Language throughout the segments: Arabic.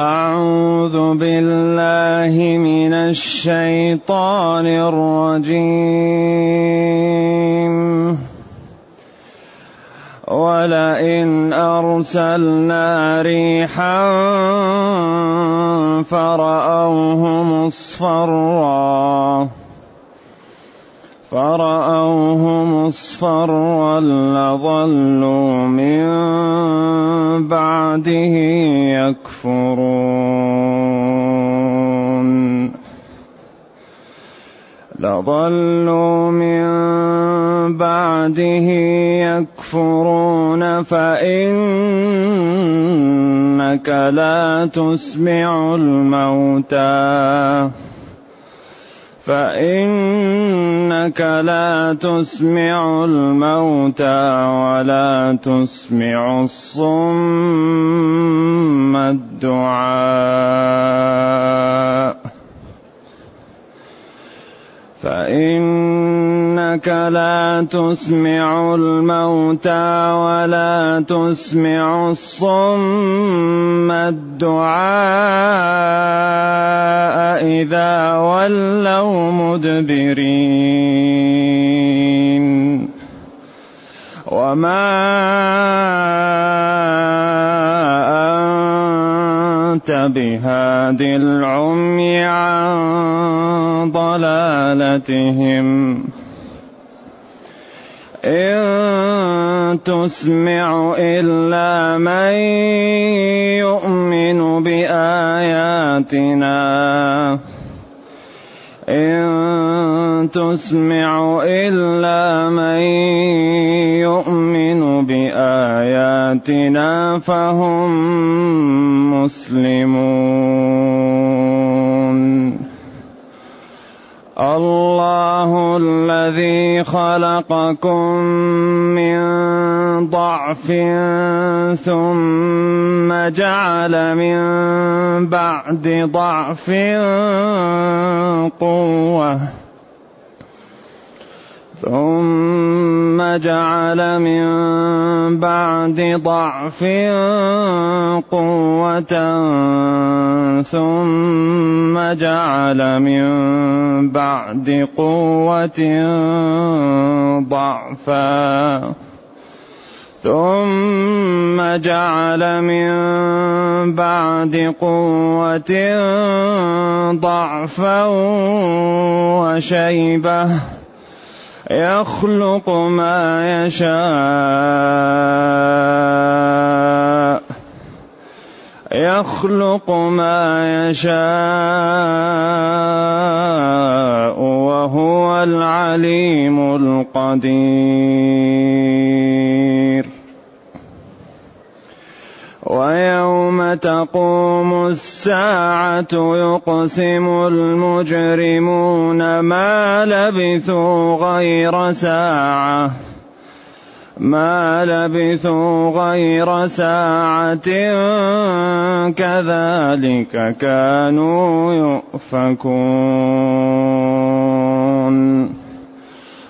أعوذ بالله من الشيطان الرجيم. ولئن أرسلنا ريحا فرأوه مصفرا. فرأوه مصفرا لظلوا من بعده يكفرون. لظلوا من بعده يكفرون فإنك لا تسمع الموتى. فإنك لا تسمع الموتى ولا تسمع الصم الدعاء. فإنك لا تسمع الموتى ولا تسمع الصم الدعاء إذا ولوا مدبرين. وما أنت بهاد العمي عن ضلالتهم. إن تسمع إلا من يؤمن بآياتنا. إن تسمع إلا من يؤمن بآياتنا فهم مسلمون. الله الذي خلقكم من ضعف ثم جعل من بعد ضعف قوة. ثم جعل من بعد ضعف قوة ثم جعل من بعد قوة ضعفا ثم جعل من بعد قوة ضعفا وشيبة يخلق ما يشاء. يخلق ما يشاء وهو العليم القدير. ويوم تقوم الساعة يقسم المجرمون ما لبثوا غير ساعة. ما لبثوا غير ساعة كذلك كانوا يؤفكون.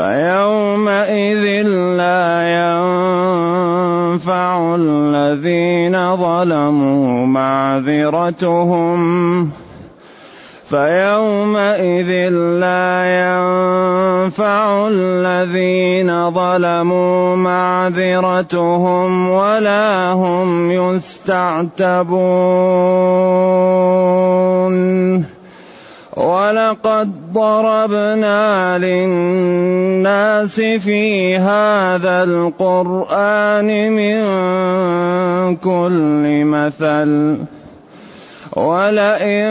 فيومئذ لا ينفع الذين ظلموا معذرتهم. فيومئذ لا ينفع الذين ظلموا معذرتهم ولا هم يستعتبون. ولقد ضربنا للناس في هذا القرآن من كل مثل ولئن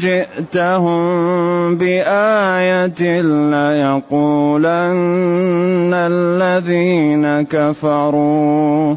جئتهم بآية ليقولن الذين كفروا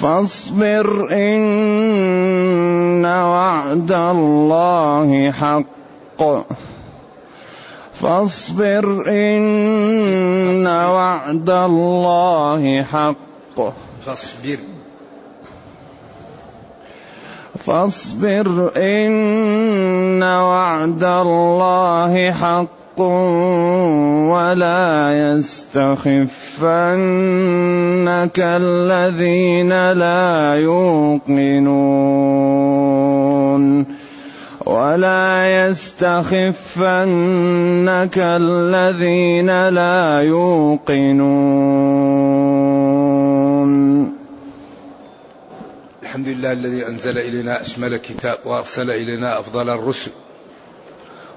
فاصبر إن وعد الله حق. فاصبر إن وعد الله حق. فاصبر. فاصبر إن وعد الله حق. ولا يستخفنك الذين لا يوقنون ولا يستخفنك الذين لا يوقنون. الحمد لله الذي أنزل إلينا أشمل كتاب وأرسل إلينا أفضل الرسل.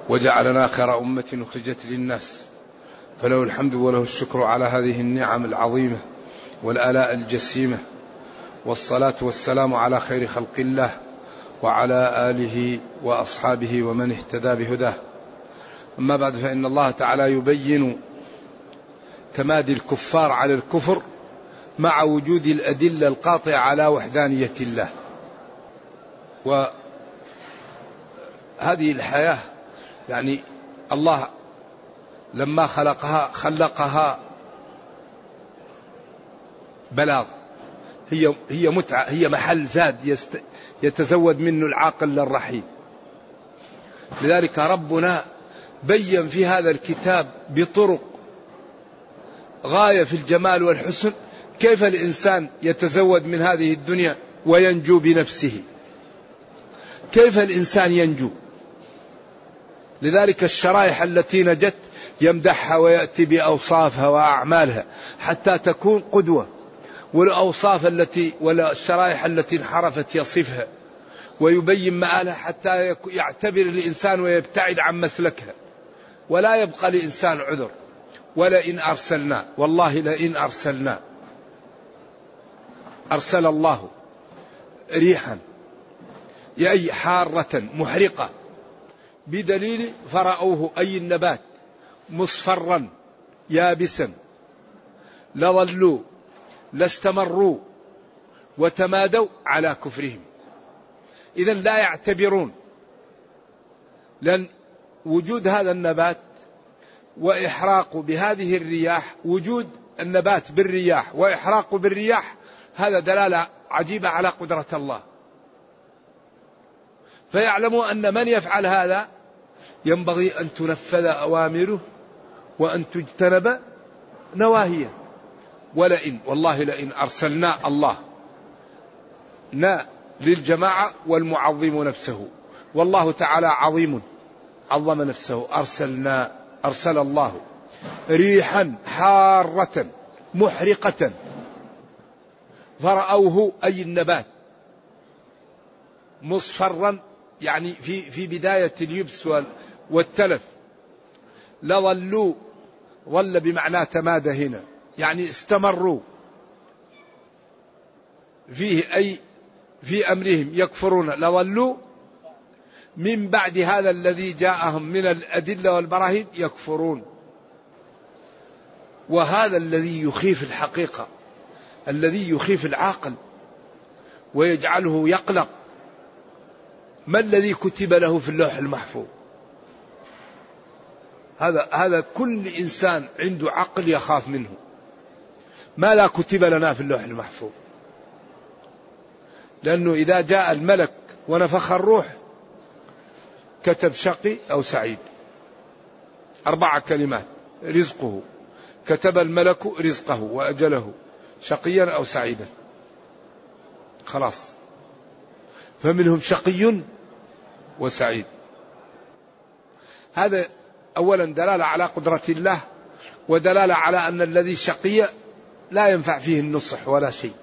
وجعلنا خير أمة أخرجت للناس. فله الحمد وله الشكر على هذه النعم العظيمة والآلاء الجسيمة. والصلاة والسلام على خير خلق الله وعلى آله وأصحابه ومن اهتدى بهداه. أما بعد فإن الله تعالى يبين تمادي الكفار على الكفر مع وجود الأدلة القاطعة على وحدانية الله. وهذه الحياة يعني الله لما خلقها خلقها بلاغ. هي هي متعة هي محل زاد يتزود منه العاقل للرحيم. لذلك ربنا بين في هذا الكتاب بطرق غاية في الجمال والحسن كيف الإنسان يتزود من هذه الدنيا وينجو بنفسه. كيف الإنسان ينجو؟ لذلك الشرائح التي نجت يمدحها ويأتي بأوصافها وأعمالها حتى تكون قدوة. والأوصاف التي ولا الشرائح التي انحرفت يصفها ويبين مآلها حتى يعتبر الإنسان ويبتعد عن مسلكها. ولا يبقى لإنسان عذر. ولئن أرسلنا والله لئن أرسلنا. أرسل الله ريحا أي حارة محرقة. بدليل فرأوه أي النبات مصفرا يابسا. لظلوا لاستمروا وتمادوا على كفرهم. إذا لا يعتبرون لأن وجود هذا النبات وإحراقه بهذه الرياح وجود النبات بالرياح وإحراقه بالرياح هذا دلالة عجيبة على قدرة الله. فيعلموا أن من يفعل هذا ينبغي أن تنفذ أوامره وأن تجتنب نواهيه. ولئن والله لئن أرسلنا الله نا للجماعة والمعظم نفسه. والله تعالى عظيم عظم نفسه. أرسلنا أرسل الله ريحا حارة محرقة. فرأوه أي النبات مصفرا يعني في في بداية اليبس والتلف. لظلوا ظل بمعنى تمادى هنا. يعني استمروا. فيه أي في أمرهم يكفرون. لظلوا من بعد هذا الذي جاءهم من الأدلة والبراهين يكفرون. وهذا الذي يخيف الحقيقة الذي يخيف العاقل ويجعله يقلق. ما الذي كتب له في اللوح المحفوظ؟ هذا هذا كل إنسان عنده عقل يخاف منه. ما لا كتب لنا في اللوح المحفوظ. لأنه إذا جاء الملك ونفخ الروح كتب شقي أو سعيد. أربع كلمات رزقه. كتب الملك رزقه وأجله شقيا أو سعيدا. خلاص. فمنهم شقي وسعيد. هذا اولا دلالة على قدرة الله ودلالة على أن الذي شقي لا ينفع فيه النصح ولا شيء.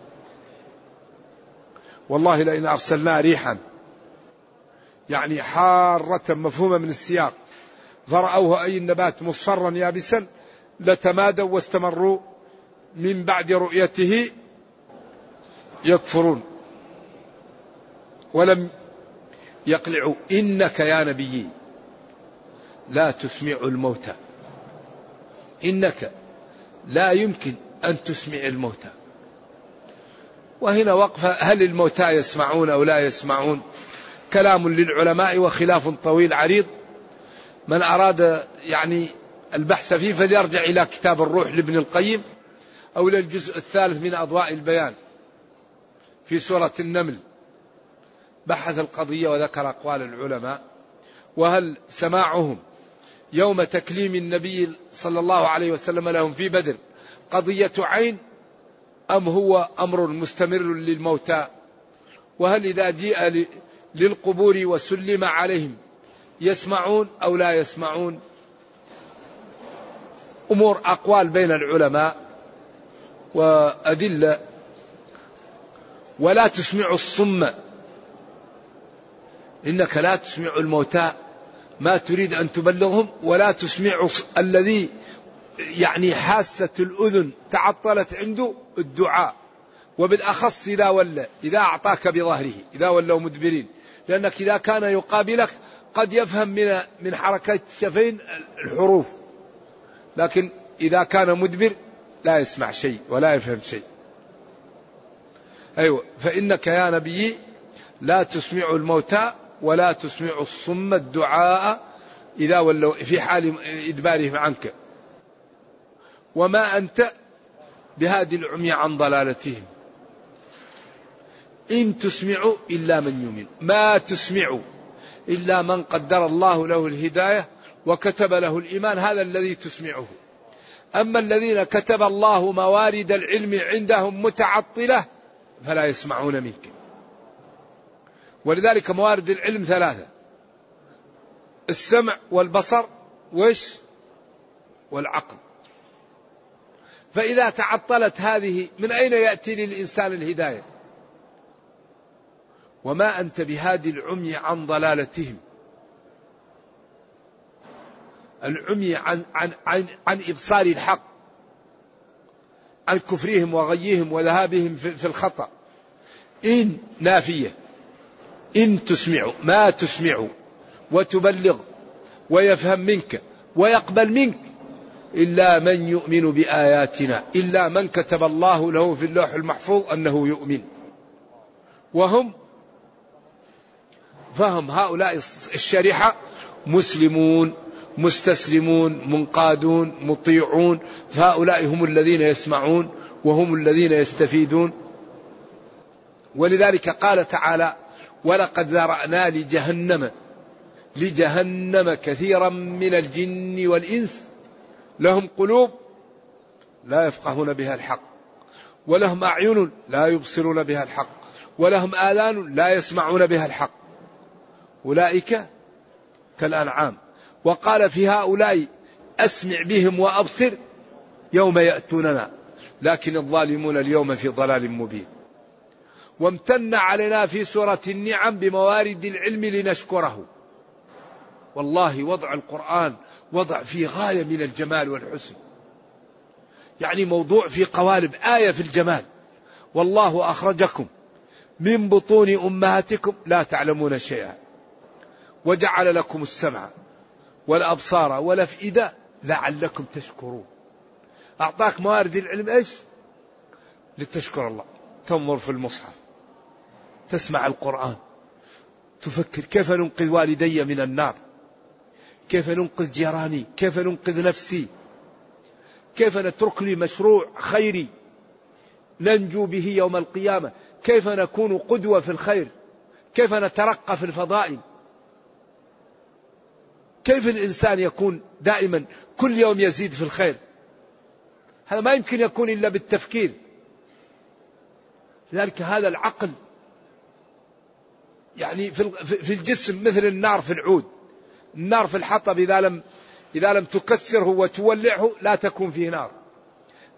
والله لئن أرسلنا ريحا يعني حارة مفهومة من السياق فرأوه أي النبات مصفرا يابسا لتمادوا واستمروا من بعد رؤيته يكفرون. ولم يقلعوا إنك يا نبي. لا تسمع الموتى. إنك لا يمكن أن تسمع الموتى. وهنا وقفة هل الموتى يسمعون أو لا يسمعون؟ كلام للعلماء وخلاف طويل عريض. من أراد يعني البحث فيه فليرجع إلى كتاب الروح لابن القيم أو إلى الجزء الثالث من أضواء البيان في سورة النمل. بحث القضية وذكر أقوال العلماء وهل سماعهم يوم تكليم النبي صلى الله عليه وسلم لهم في بدر قضية عين أم هو أمر مستمر للموتى؟ وهل إذا جيء للقبور وسلم عليهم يسمعون أو لا يسمعون؟ أمور أقوال بين العلماء وأدلة. ولا تسمع الصم إنك لا تسمع الموتى. ما تريد أن تبلغهم ولا تسمع الذي يعني حاسة الأذن تعطلت عنده الدعاء. وبالأخص إذا ولى إذا أعطاك بظهره إذا ولوا مدبرين. لأنك إذا كان يقابلك قد يفهم من من حركة الشفين الحروف. لكن إذا كان مدبر لا يسمع شيء ولا يفهم شيء. أيوة. فإنك يا نبي لا تسمع الموتى ولا تسمع الصم الدعاء إذا ولوا في حال إدبارهم عنك. وما أنت بهذه العمي عن ضلالتهم. إن تسمع إلا من يؤمن. ما تسمع إلا من قدر الله له الهداية وكتب له الإيمان هذا الذي تسمعه. أما الذين كتب الله موارد العلم عندهم متعطلة فلا يسمعون منك. ولذلك موارد العلم ثلاثة. السمع والبصر وش؟ والعقل. فإذا تعطلت هذه من أين يأتي للإنسان الهداية؟ وما أنت بهادي العمي عن ضلالتهم. العمي عن عن عن, عن إبصار الحق. عن كفرهم وغيهم وذهابهم في, الخطأ. إن نافية. إن تسمع ما تسمع وتبلغ ويفهم منك ويقبل منك إلا من يؤمن بآياتنا إلا من كتب الله له في اللوح المحفوظ أنه يؤمن. وهم فهم هؤلاء الشريحة مسلمون مستسلمون منقادون مطيعون فهؤلاء هم الذين يسمعون وهم الذين يستفيدون. ولذلك قال تعالى ولقد ذرأنا لجهنم لجهنم كثيرا من الجن والإنس لهم قلوب لا يفقهون بها الحق ولهم أعين لا يبصرون بها الحق ولهم آذان لا يسمعون بها الحق. أولئك كالأنعام. وقال في هؤلاء أسمع بهم وأبصر يوم يأتوننا لكن الظالمون اليوم في ضلال مبين. وامتن علينا في سورة النعم بموارد العلم لنشكره. والله وضع القرآن وضع فيه غاية من الجمال والحسن. يعني موضوع في قوالب آية في الجمال. والله أخرجكم من بطون أمهاتكم لا تعلمون شيئا. وجعل لكم السمع والأبصار والأفئدة لعلكم تشكرون. أعطاك موارد العلم إيش؟ لتشكر الله. تنظر في المصحف. تسمع القرآن. تفكر كيف ننقذ والدي من النار؟ كيف ننقذ جيراني؟ كيف ننقذ نفسي؟ كيف نترك لي مشروع خيري؟ ننجو به يوم القيامة. كيف نكون قدوة في الخير؟ كيف نترقى في الفضائل؟ كيف الإنسان يكون دائما كل يوم يزيد في الخير؟ هذا ما يمكن يكون إلا بالتفكير. لذلك هذا العقل يعني في الجسم مثل النار في العود. النار في الحطب إذا لم إذا لم تكسره وتولعه لا تكون فيه نار.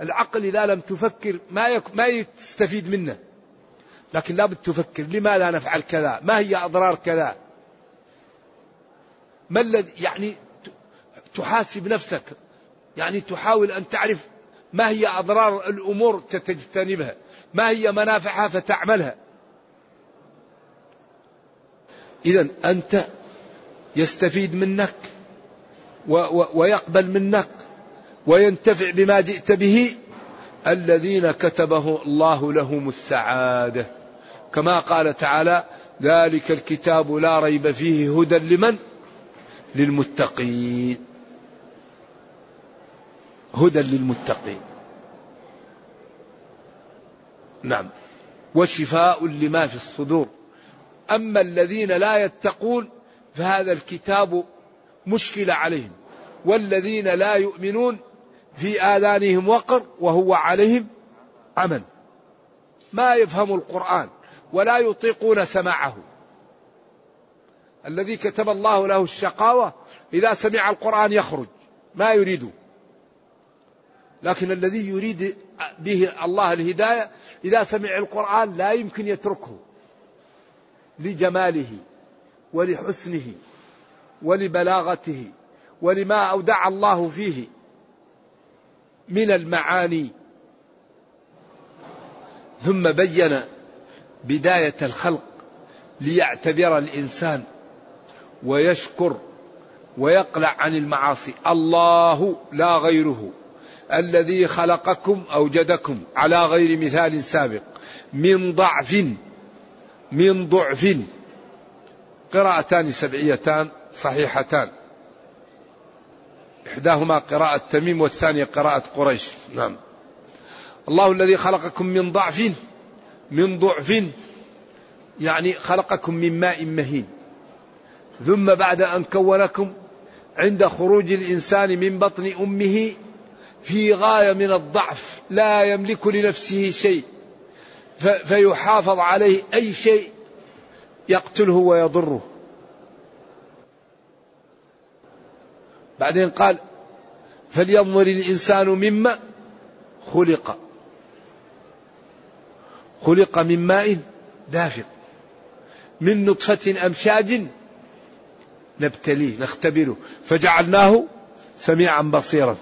العقل إذا لم تفكر ما يك ما يستفيد منه. لكن لابد تفكر لماذا نفعل كذا؟ ما هي أضرار كذا؟ ما الذي يعني تحاسب نفسك. يعني تحاول أن تعرف ما هي أضرار الأمور تتجتنبها ما هي منافعها فتعملها. إذا أنت يستفيد منك ويقبل منك وينتفع بما جئت به الذين كتبه الله لهم السعادة. كما قال تعالى ذلك الكتاب لا ريب فيه هدى لمن؟ للمتقين. هدى للمتقين. نعم. وشفاء لما في الصدور. أما الذين لا يتقون فهذا الكتاب مشكله عليهم والذين لا يؤمنون في آذانهم وقر وهو عليهم عمل ما يفهم القرآن ولا يطيقون سماعه. الذي كتب الله له الشقاوة إذا سمع القرآن يخرج ما يريده. لكن الذي يريد به الله الهداية إذا سمع القرآن لا يمكن يتركه. لجماله ولحسنه ولبلاغته ولما أودع الله فيه من المعاني. ثم بين بداية الخلق ليعتبر الإنسان ويشكر ويقلع عن المعاصي. الله لا غيره. الذي خلقكم أوجدكم على غير مثال سابق من ضعف من ضعف. قراءتان سبعيتان صحيحتان. إحداهما قراءة تميم والثانية قراءة قريش. نعم. الله الذي خلقكم من ضعف من ضعف. يعني خلقكم من ماء مهين. ثم بعد أن كونكم عند خروج الإنسان من بطن أمه في غاية من الضعف لا يملك لنفسه شيء. فيحافظ عليه أي شيء يقتله ويضره. بعدين قال فلينظر الإنسان مما خلق. خلق من ماء دافق من نطفة أمشاج نبتليه نختبره. فجعلناه سميعا بصيرا.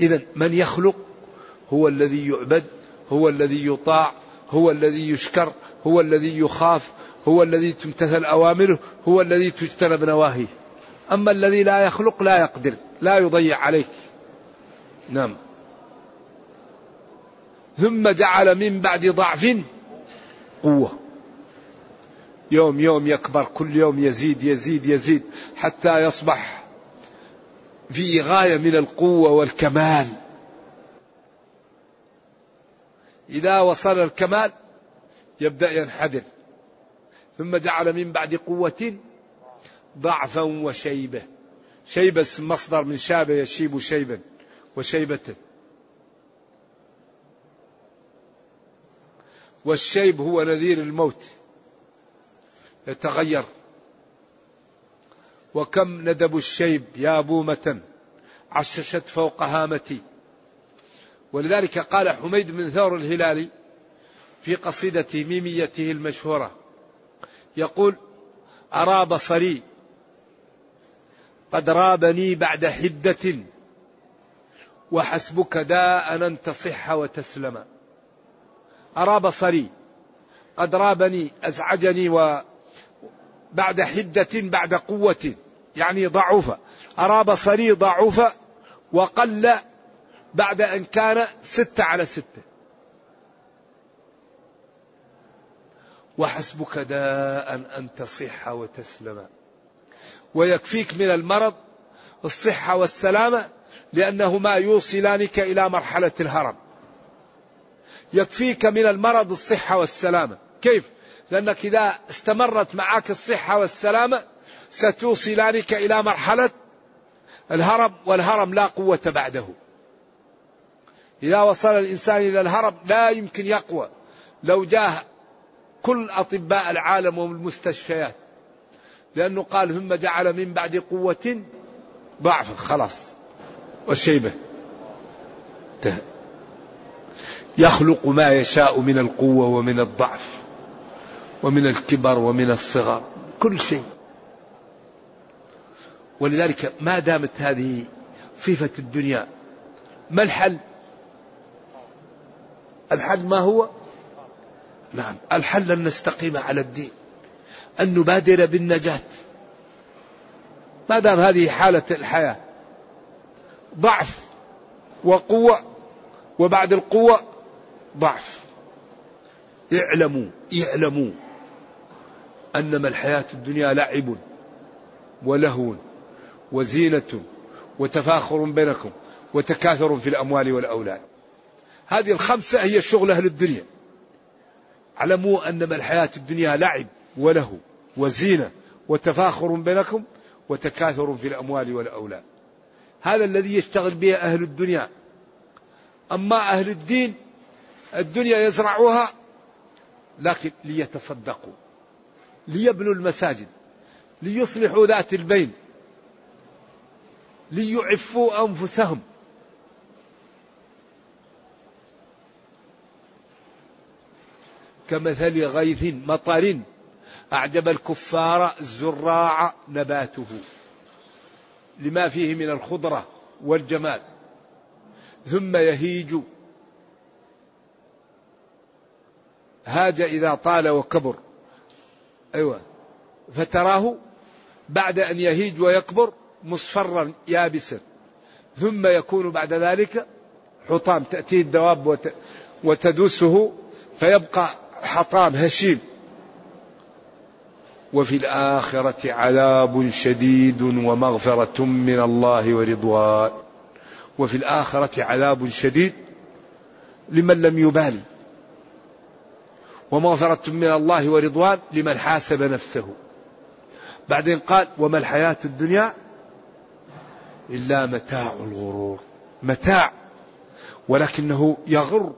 إذا من يخلق هو الذي يعبد هو الذي يطاع هو الذي يشكر هو الذي يخاف هو الذي تمتثل أوامره هو الذي تجتنب نواهيه. أما الذي لا يخلق لا يقدر لا يضيع عليك. نعم. ثم جعل من بعد ضعف قوة. يوم يوم يكبر كل يوم يزيد يزيد يزيد حتى يصبح في غاية من القوة والكمال. إذا وصل الكمال يبدأ ينحدر. ثم جعل من بعد قوة ضعفا وشيبة. شيبة مصدر من شاب يشيب شيبا وشيبة. والشيب هو نذير الموت. يتغير. وكم ندب الشيب يا بومة عششت فوق هامتي. ولذلك قال حميد بن ثور الهلالي في قصيدة ميميته المشهورة يقول أرى بصري قد رابني بعد حدة وحسبك داء أن تصح وتسلم. أرى بصري قد رابني أزعجني و بعد حدة بعد قوة يعني ضعف أرى بصري ضعف وقل بعد أن كان ستة على ستة. وحسبك داء أن تصح وتسلم. ويكفيك من المرض الصحة والسلامة لأنهما يوصلانك إلى مرحلة الهرم. يكفيك من المرض الصحة والسلامة. كيف؟ لأنك إذا استمرت معك الصحة والسلامة ستوصلانك إلى مرحلة الهرم والهرم لا قوة بعده. إذا وصل الإنسان إلى الهرم لا يمكن يقوى. لو جاء كل أطباء العالم والمستشفيات لأنه قال ثم جعل من بعد قوة ضعفا خلاص. والشيبة يخلق ما يشاء من القوة ومن الضعف ومن الكبر ومن الصغر كل شيء. ولذلك ما دامت هذه صفة الدنيا ما الحل؟ الحل ما هو؟ نعم الحل أن نستقيم على الدين أن نبادر بالنجاة. ما دام هذه حالة الحياة ضعف وقوة وبعد القوة ضعف. اعلموا اعلموا أنما الحياة الدنيا لعب ولهو وزينة وتفاخر بينكم وتكاثر في الأموال والأولاد. هذه الخمسة هي الشغل أهل الدنيا. اعلموا أنما الحياة الدنيا لعب وله وزينة وتفاخر بينكم وتكاثر في الأموال والأولاد. هذا الذي يشتغل به أهل الدنيا. أما أهل الدين الدنيا يزرعوها لكن ليتصدقوا ليبنوا المساجد ليصلحوا ذات البين ليعفوا أنفسهم. كمثل غيث مطر أعجب الكفار الزراع نباته. لما فيه من الخضرة والجمال. ثم يهيج. هاج إذا طال وكبر. أيوة. فتراه بعد أن يهيج ويكبر مصفرا يابسا. ثم يكون بعد ذلك حطام تأتيه الدواب وتدوسه فيبقى حطام هشيم. وفي الآخرة عذاب شديد ومغفرة من الله ورضوان. وفي الآخرة عذاب شديد لمن لم يبالي ومغفرة من الله ورضوان لمن حاسب نفسه. بعدين قال وما الحياة الدنيا إلا متاع الغرور. متاع ولكنه يغر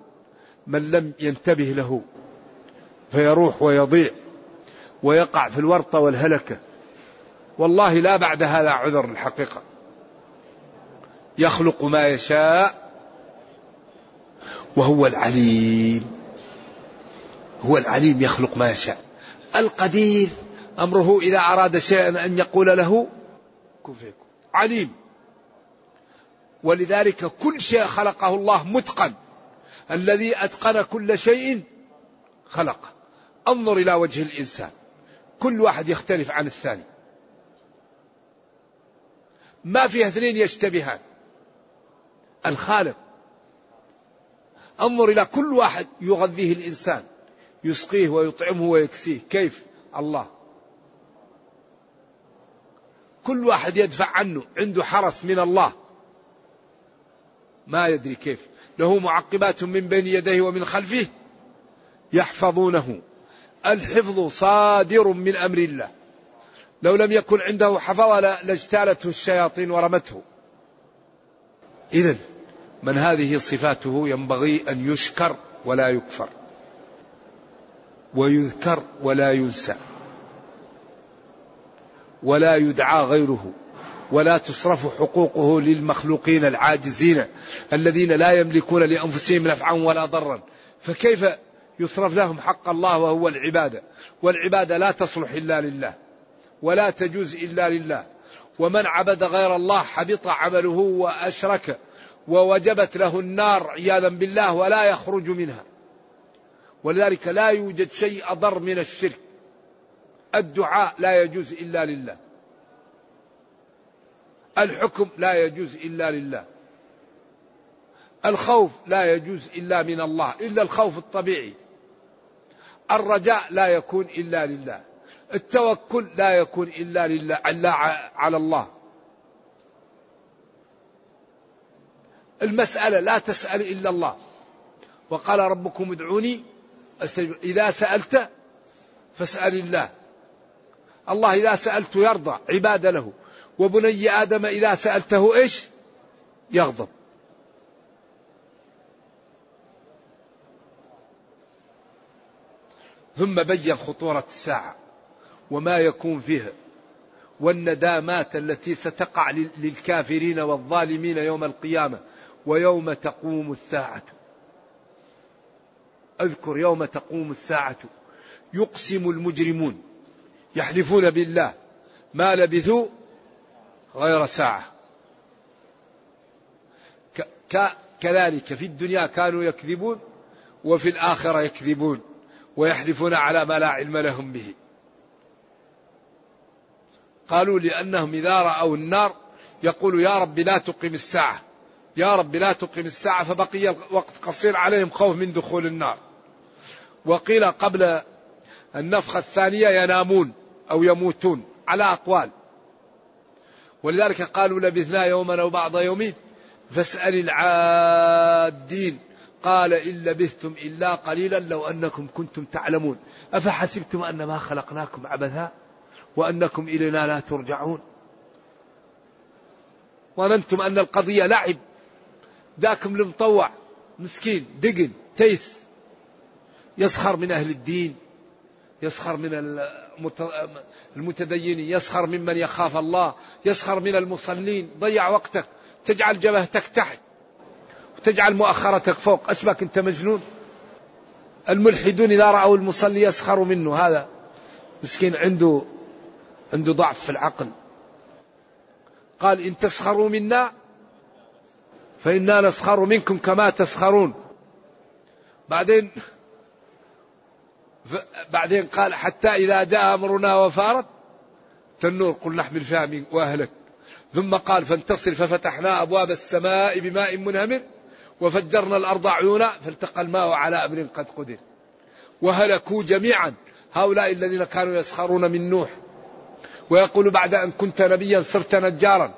من لم ينتبه له. فيروح ويضيع. ويقع في الورطة والهلكة. والله لا بعد هذا عذر الحقيقة. يخلق ما يشاء وهو العليم. هو العليم يخلق ما يشاء. القدير أمره إذا أراد شيئا أن يقول له كن فيكون عليم. ولذلك كل شيء خلقه الله متقن. الذي أتقن كل شيء خلقه. انظر إلى وجه الإنسان. كل واحد يختلف عن الثاني. ما فيها اثنين يشتبهان. الخالق. انظر إلى كل واحد يغذيه الإنسان. يسقيه ويطعمه ويكسيه كيف؟ الله. كل واحد يدفع عنه. عنده حرس من الله. ما يدري كيف. له معقبات من بين يديه ومن خلفه يحفظونه. الحفظ صادر من أمر الله. لو لم يكن عنده حفظ لاجتالته الشياطين ورمته. اذا من هذه صفاته ينبغي أن يشكر ولا يكفر. ويذكر ولا ينسى. ولا يدعى غيره. ولا تصرف حقوقه للمخلوقين العاجزين الذين لا يملكون لأنفسهم نفعا ولا ضرا. فكيف يصرف لهم حق الله وهو العبادة. والعبادة لا تصلح إلا لله ولا تجوز إلا لله. ومن عبد غير الله حبط عمله وأشرك ووجبت له النار عياذا بالله ولا يخرج منها. ولذلك لا يوجد شيء أضر من الشرك. الدعاء لا يجوز إلا لله. الحكم لا يجوز إلا لله. الخوف لا يجوز إلا من الله إلا الخوف الطبيعي. الرجاء لا يكون إلا لله. التوكل لا يكون إلا لله الا على الله. المسألة لا تسأل إلا الله. وقال ربكم ادعوني أستجب. إذا سألت فاسأل الله. الله إذا سألت يرضى عباد له. وبني آدم إذا سألته إيش؟ يغضب. ثم بين خطورة الساعة وما يكون فيها والندامات التي ستقع للكافرين والظالمين يوم القيامة ويوم تقوم الساعة. أذكر يوم تقوم الساعة. يقسم المجرمون يحلفون بالله ما لبثوا غير ساعة. كذلك في الدنيا كانوا يكذبون وفي الآخرة يكذبون. ويحلفون على ما لا علم لهم به. قالوا لأنهم إذا رأوا النار يقول يا رب لا تقم الساعة. يا رب لا تقم الساعة فبقي الوقت قصير عليهم خوف من دخول النار. وقيل قبل النفخة الثانية ينامون أو يموتون على أقوال. ولذلك قالوا لبثنا يوما أو بعض يومين. فاسأل العادين. قال إن لبثتم إلا قليلا لو أنكم كنتم تعلمون. أفحسبتم أنما خلقناكم عبثا وأنكم إلينا لا ترجعون؟ ظننتم أن القضية لعب. ذاكم المطوع مسكين دقن تيس. يسخر من أهل الدين يسخر من المتدينين يسخر ممن يخاف الله يسخر من المصلين. ضيع وقتك تجعل جبهتك تحت. وتجعل مؤخرتك فوق. أشبك أنت مجنون؟ الملحدون إذا رأوا المصلي يسخروا منه. هذا مسكين عنده عنده ضعف في العقل. قال إن تسخروا منا فإنا نسخر منكم كما تسخرون. بعدين بعدين قال حتى إذا جاء أمرنا وفارت تنور. قل نحمل فيها وأهلك. ثم قال فانتصر ففتحنا أبواب السماء بماء منهمر. وفجرنا الأرض عيونا فالتقى الماء على أمر قد قدر. وهلكوا جميعا. هؤلاء الذين كانوا يسخرون من نوح. ويقول بعد أن كنت نبيا صرت نجارا.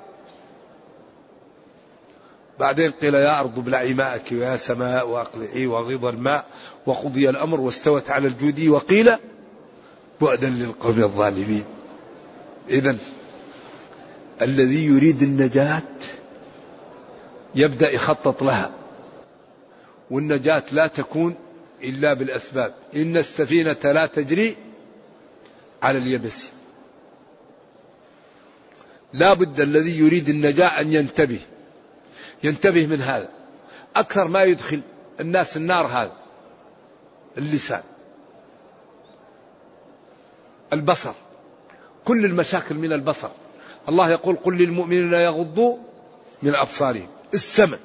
بعدين قيل يا أرض ابلعي ماءك ويا سماء وأقلعي وغيض الماء. وقضي الأمر واستوت على الجودي. وقيل بعدا للقوم الظالمين. إذا الذي يريد النجاة يبدأ يخطط لها. والنجاة لا تكون إلا بالأسباب. إن السفينة لا تجري على اليبس. لا بد الذي يريد النجاة أن ينتبه. ينتبه من هذا. أكثر ما يدخل الناس النار هذا. اللسان. البصر. كل المشاكل من البصر. الله يقول قل للمؤمنين يغضوا من أبصارهم. السمع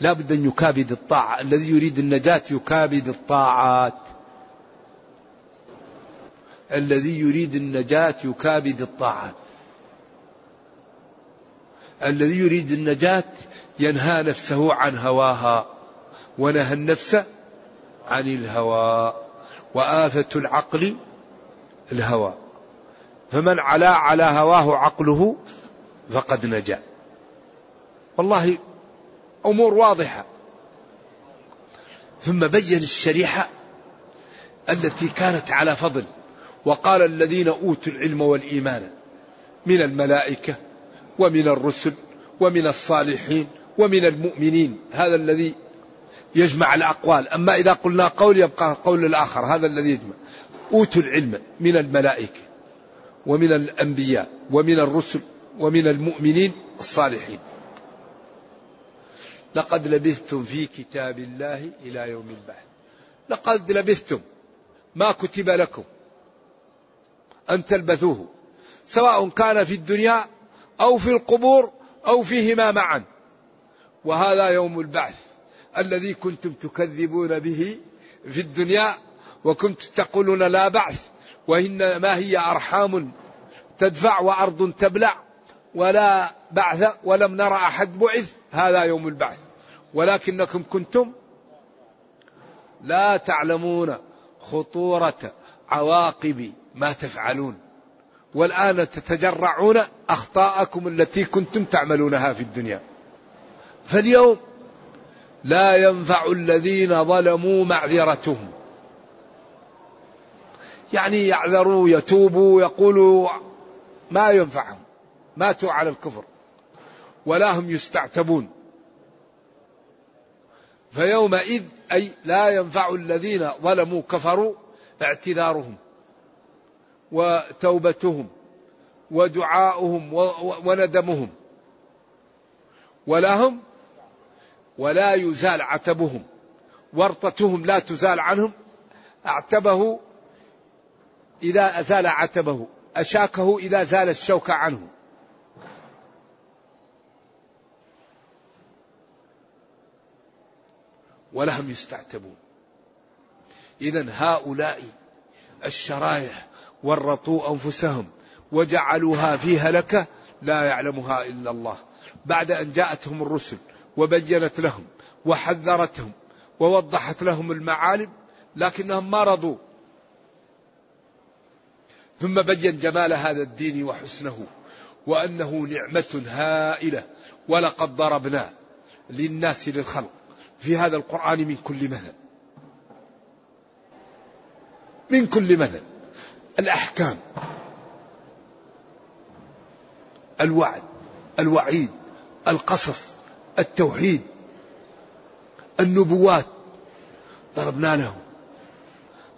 لا بد أن يكابد الطاعة. الذي يريد النجاة يكابد الطاعات. الذي يريد النجاة يكابد الطاعات. الذي يريد النجاة ينهى نفسه عن هواها ونهى النفس عن الهوى وآفة العقل الهوى. فمن علا على هواه عقله فقد نجا. والله أمور واضحة. ثم بين الشريحة التي كانت على فضل وقال الذين أوتوا العلم والإيمان من الملائكة ومن الرسل ومن الصالحين ومن المؤمنين. هذا الذي يجمع الأقوال. أما إذا قلنا قول يبقى قول الآخر. هذا الذي يجمع. أوتوا العلم من الملائكة ومن الأنبياء ومن الرسل ومن المؤمنين الصالحين. لقد لبثتم في كتاب الله إلى يوم البعث. لقد لبثتم. ما كتب لكم أن تلبثوه سواء كان في الدنيا أو في القبور أو فيهما معا. وهذا يوم البعث الذي كنتم تكذبون به في الدنيا وكنتم تقولون لا بعث وإنما هي أرحام تدفع وأرض تبلع. ولا بعث ولم نرى أحد بعث هذا يوم البعث. ولكنكم كنتم لا تعلمون خطورة عواقب ما تفعلون. والآن تتجرعون أخطاءكم التي كنتم تعملونها في الدنيا. فاليوم لا ينفع الذين ظلموا معذرتهم. يعني يعذروا يتوبوا يقولوا ما ينفعهم. ماتوا على الكفر ولا هم يستعتبون. فيومئذ أي لا ينفع الذين ظلموا كفروا اعتذارهم وتوبتهم ودعاؤهم وندمهم ولا هم ولا يزال عتبهم ورطتهم لا تزال عنهم أعتبه إذا أزال عتبه أشاكه إذا زال الشوك عنه. ولهم يستعتبون. إذا هؤلاء الشرايح ورطوا أنفسهم وجعلوها في هلكة لا يعلمها إلا الله. بعد أن جاءتهم الرسل وبينت لهم وحذرتهم ووضحت لهم المعالم لكنهم ما رضوا. ثم بين جمال هذا الدين وحسنه وأنه نعمة هائلة ولقد ضربنا للناس للخلق. في هذا القرآن من كل مثل من كل مثل الأحكام. الوعد. الوعيد. القصص. التوحيد. النبوات. ضربنا له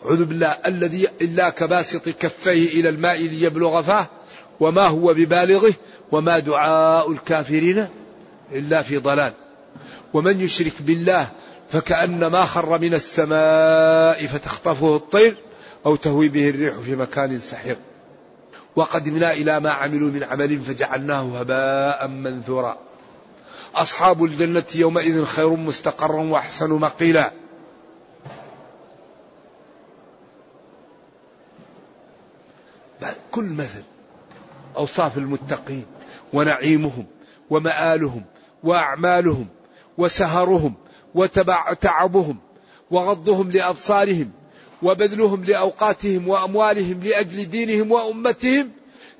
أعوذ بالله الذي إلا كباسط كفيه إلى الماء ليبلغ فاه وما هو ببالغه وما دعاء الكافرين إلا في ضلال. ومن يشرك بالله فكأنما خر من السماء فتخطفه الطير أو تهوي به الريح في مكان سحيق. وقدمنا إلى ما عملوا من عمل فجعلناه هباء منثورا. أصحاب الجنة يومئذ خير مستقرا وأحسن مقيلا. كل مثل أوصاف المتقين ونعيمهم ومآلهم وأعمالهم وسهرهم وتعبهم وغضهم لأبصارهم وبذلهم لأوقاتهم وأموالهم لأجل دينهم وأمتهم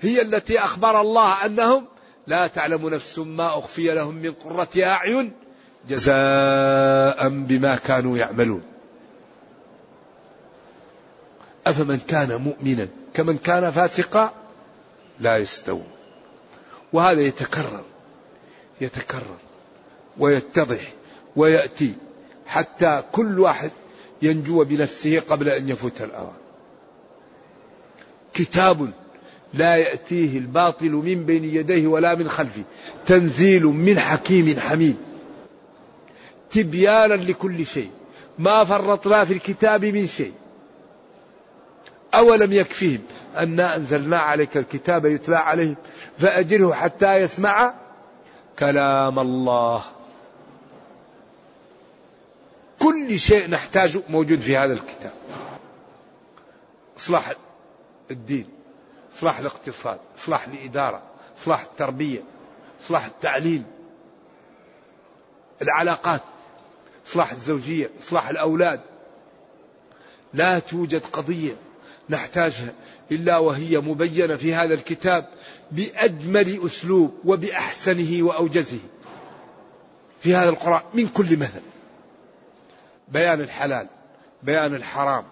هي التي أخبر الله أنهم لا تعلم نفس ما أخفي لهم من قرة أعين جزاء بما كانوا يعملون. أفمن كان مؤمنا كمن كان فاسقا لا يستوون. وهذا يتكرر يتكرر. ويتضح ويأتي حتى كل واحد ينجو بنفسه قبل أن يفوت الأوان كتاب لا يأتيه الباطل من بين يديه ولا من خلفه. تنزيل من حكيم حميد. تبيانا لكل شيء. ما فرطنا في الكتاب من شيء. أولم يكفيهم أنا أنزلنا عليك الكتاب يتلى عليهم. فأجره حتى يسمع كلام الله. كل شيء نحتاجه موجود في هذا الكتاب. إصلاح الدين إصلاح الاقتصاد إصلاح الإدارة إصلاح التربية إصلاح التعليم العلاقات إصلاح الزوجية إصلاح الأولاد. لا توجد قضية نحتاجها إلا وهي مبينة في هذا الكتاب بأجمل أسلوب وبأحسنه وأوجزه. في هذا القرآن من كل مثل. بيان الحلال بيان الحرام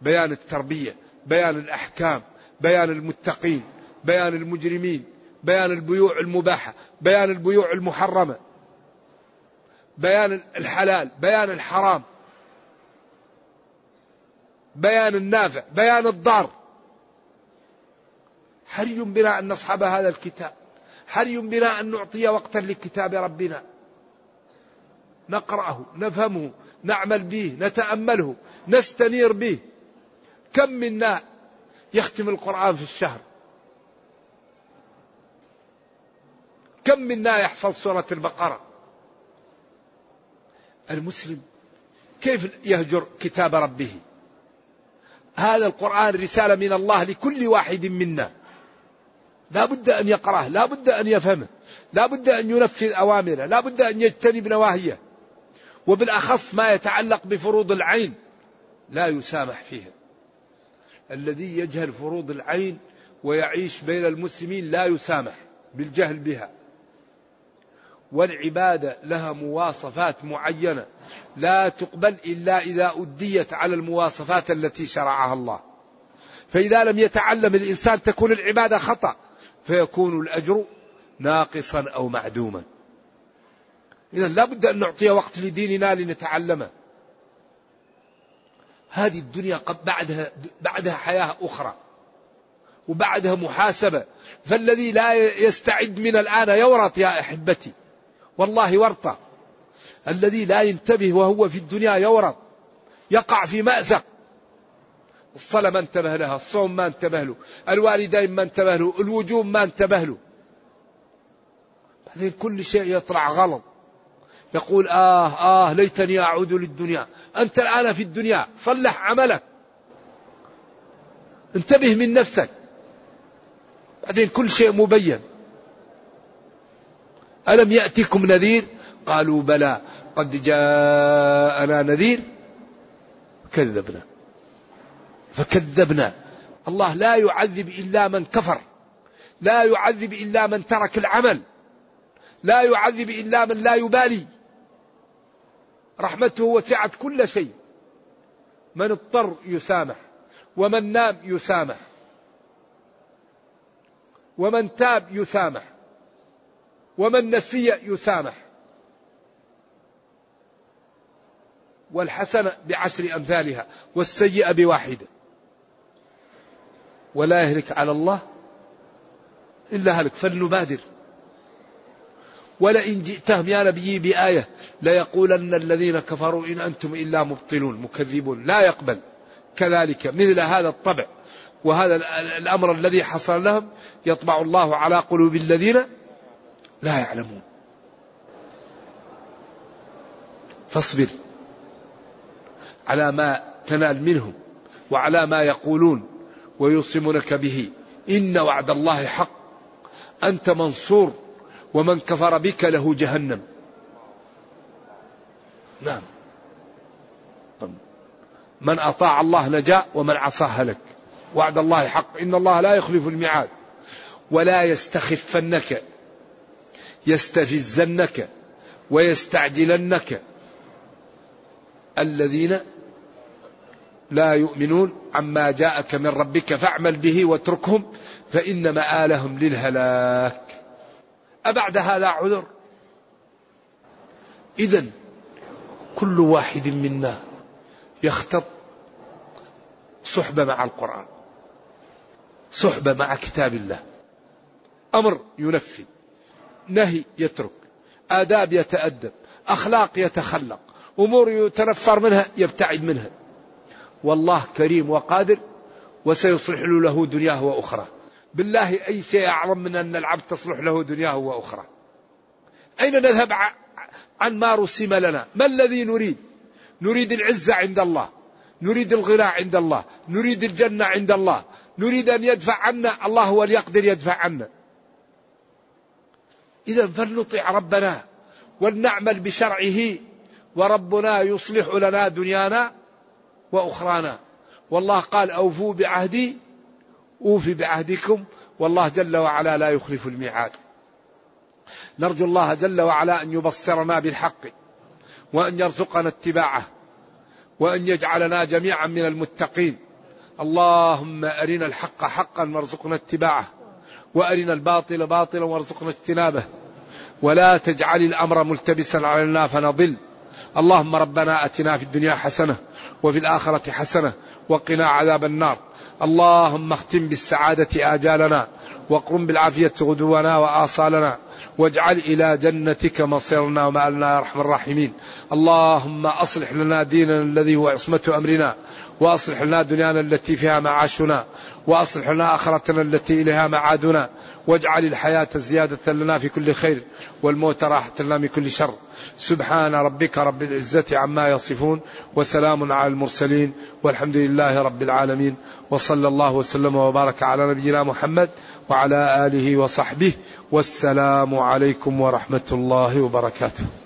بيان التربية بيان الأحكام بيان المتقين بيان المجرمين بيان البيوع المباحة بيان البيوع المحرمة بيان الحلال بيان الحرام بيان النافع بيان الضار. حري بنا أن نصحب هذا الكتاب؟ حري بنا أن نعطي وقتا لكتاب ربنا؟ نقرأه نفهمه نعمل به نتأمله نستنير به. كم منا يختم القرآن في الشهر؟ كم منا يحفظ سورة البقرة؟ المسلم كيف يهجر كتاب ربه؟ هذا القرآن رسالة من الله لكل واحد منا. لا بد أن يقرأه لا بد أن يفهمه لا بد أن ينفذ أوامره لا بد أن يجتنب نواهيه. وبالأخص ما يتعلق بفروض العين لا يسامح فيها. الذي يجهل فروض العين ويعيش بين المسلمين لا يسامح بالجهل بها. والعبادة لها مواصفات معينة لا تقبل إلا إذا أديت على المواصفات التي شرعها الله. فإذا لم يتعلم الإنسان تكون العبادة خطأ فيكون الأجر ناقصا أو معدوما. إذا لا بد أن نعطي وقت لديننا لنتعلمه هذه الدنيا قد بعدها بعدها حياة أخرى وبعدها محاسبة. فالذي لا يستعد من الآن يورط يا أحبتي. والله ورطة. الذي لا ينتبه وهو في الدنيا يورط. يقع في مأزق. الصلاة ما انتبه لها الصوم ما انتبه له الوالدين ما انتبه له الوجوب ما انتبه له. بعدين كل شيء يطلع غلط. يقول آه آه ليتني أعود للدنيا. أنت الآن في الدنيا صلح عملك. انتبه من نفسك. بعدين كل شيء مبين. ألم يأتكم نذير؟ قالوا بلى. قد جاءنا نذير. كذبنا. فكذبنا. الله لا يعذب إلا من كفر. لا يعذب إلا من ترك العمل. لا يعذب إلا من لا يبالي. رحمته وسعت كل شيء. من اضطر يسامح ومن نام يسامح. ومن تاب يسامح ومن نسي يسامح. والحسنة بعشر أمثالها والسيئة بواحدة ولا يهلك على الله إلا هلك فلنبادر. ولئن جئتهم يا نبي بآية ليقولن الذين كفروا إن أنتم إلا مبطلون مكذبون لا يقبل. كذلك مثل هذا الطبع وهذا الأمر الذي حصل لهم يطبع الله على قلوب الذين لا يعلمون. فاصبر على ما تنال منهم وعلى ما يقولون ويوصمونك به. إن وعد الله حق. أنت منصور. ومن كفر بك له جهنم. نعم. من أطاع الله نجا ومن عصاه هلك وعد الله حق. إن الله لا يخلف الميعاد. ولا يستخفنك يستفزنك ويستعجلنك. الذين لا يؤمنون عما جاءك من ربك فاعمل به واتركهم فإن مآلهم للهلاك. أبعد هذا عذر؟ إذا كل واحد منا يختط صحبة مع القرآن صحبة مع كتاب الله. أمر ينفذ نهي يترك آداب يتأدب أخلاق يتخلق أمور يتنفر منها يبتعد منها. والله كريم وقادر وسيصلح له دنياه وأخرى بالله أي شيء أعظم من أن العبد تصلح له دنياه وأخرى. أين نذهب عن ما رسم لنا؟ ما الذي نريد؟ نريد العزة عند الله نريد الغنى عند الله نريد الجنة عند الله نريد أن يدفع عنا الله هو يقدر يدفع عنا. إذا فلنطع ربنا ولنعمل بشرعه وربنا يصلح لنا دنيانا وأخرانا. والله قال أوفوا بعهدي أوفي بعهدكم والله جل وعلا لا يخلف الميعاد. نرجو الله جل وعلا أن يبصرنا بالحق وأن يرزقنا اتباعه وأن يجعلنا جميعا من المتقين. اللهم أرنا الحق حقا وارزقنا اتباعه وأرنا الباطل باطلا وارزقنا اجتنابه. ولا تجعل الأمر ملتبسا علينا فنضل. اللهم ربنا أتنا في الدنيا حسنة وفي الآخرة حسنة وقنا عذاب النار. اللهم اختم بالسعادة آجالنا وقرم بالعافية غدونا وآصالنا واجعل إلى جنتك مصيرنا ومآلنا يا أرحم الراحمين. اللهم أصلح لنا ديننا الذي هو عصمة أمرنا وأصلح لنا دنيانا التي فيها معاشنا وأصلح لنا آخرتنا التي إليها معادنا. واجعل الحياة زيادة لنا في كل خير والموت راحة لنا من كل شر. سبحان ربك رب العزة عما يصفون وسلام على المرسلين والحمد لله رب العالمين. وصلى الله وسلم وبارك على نبينا محمد وعلى آله وصحبه والسلام عليكم ورحمة الله وبركاته.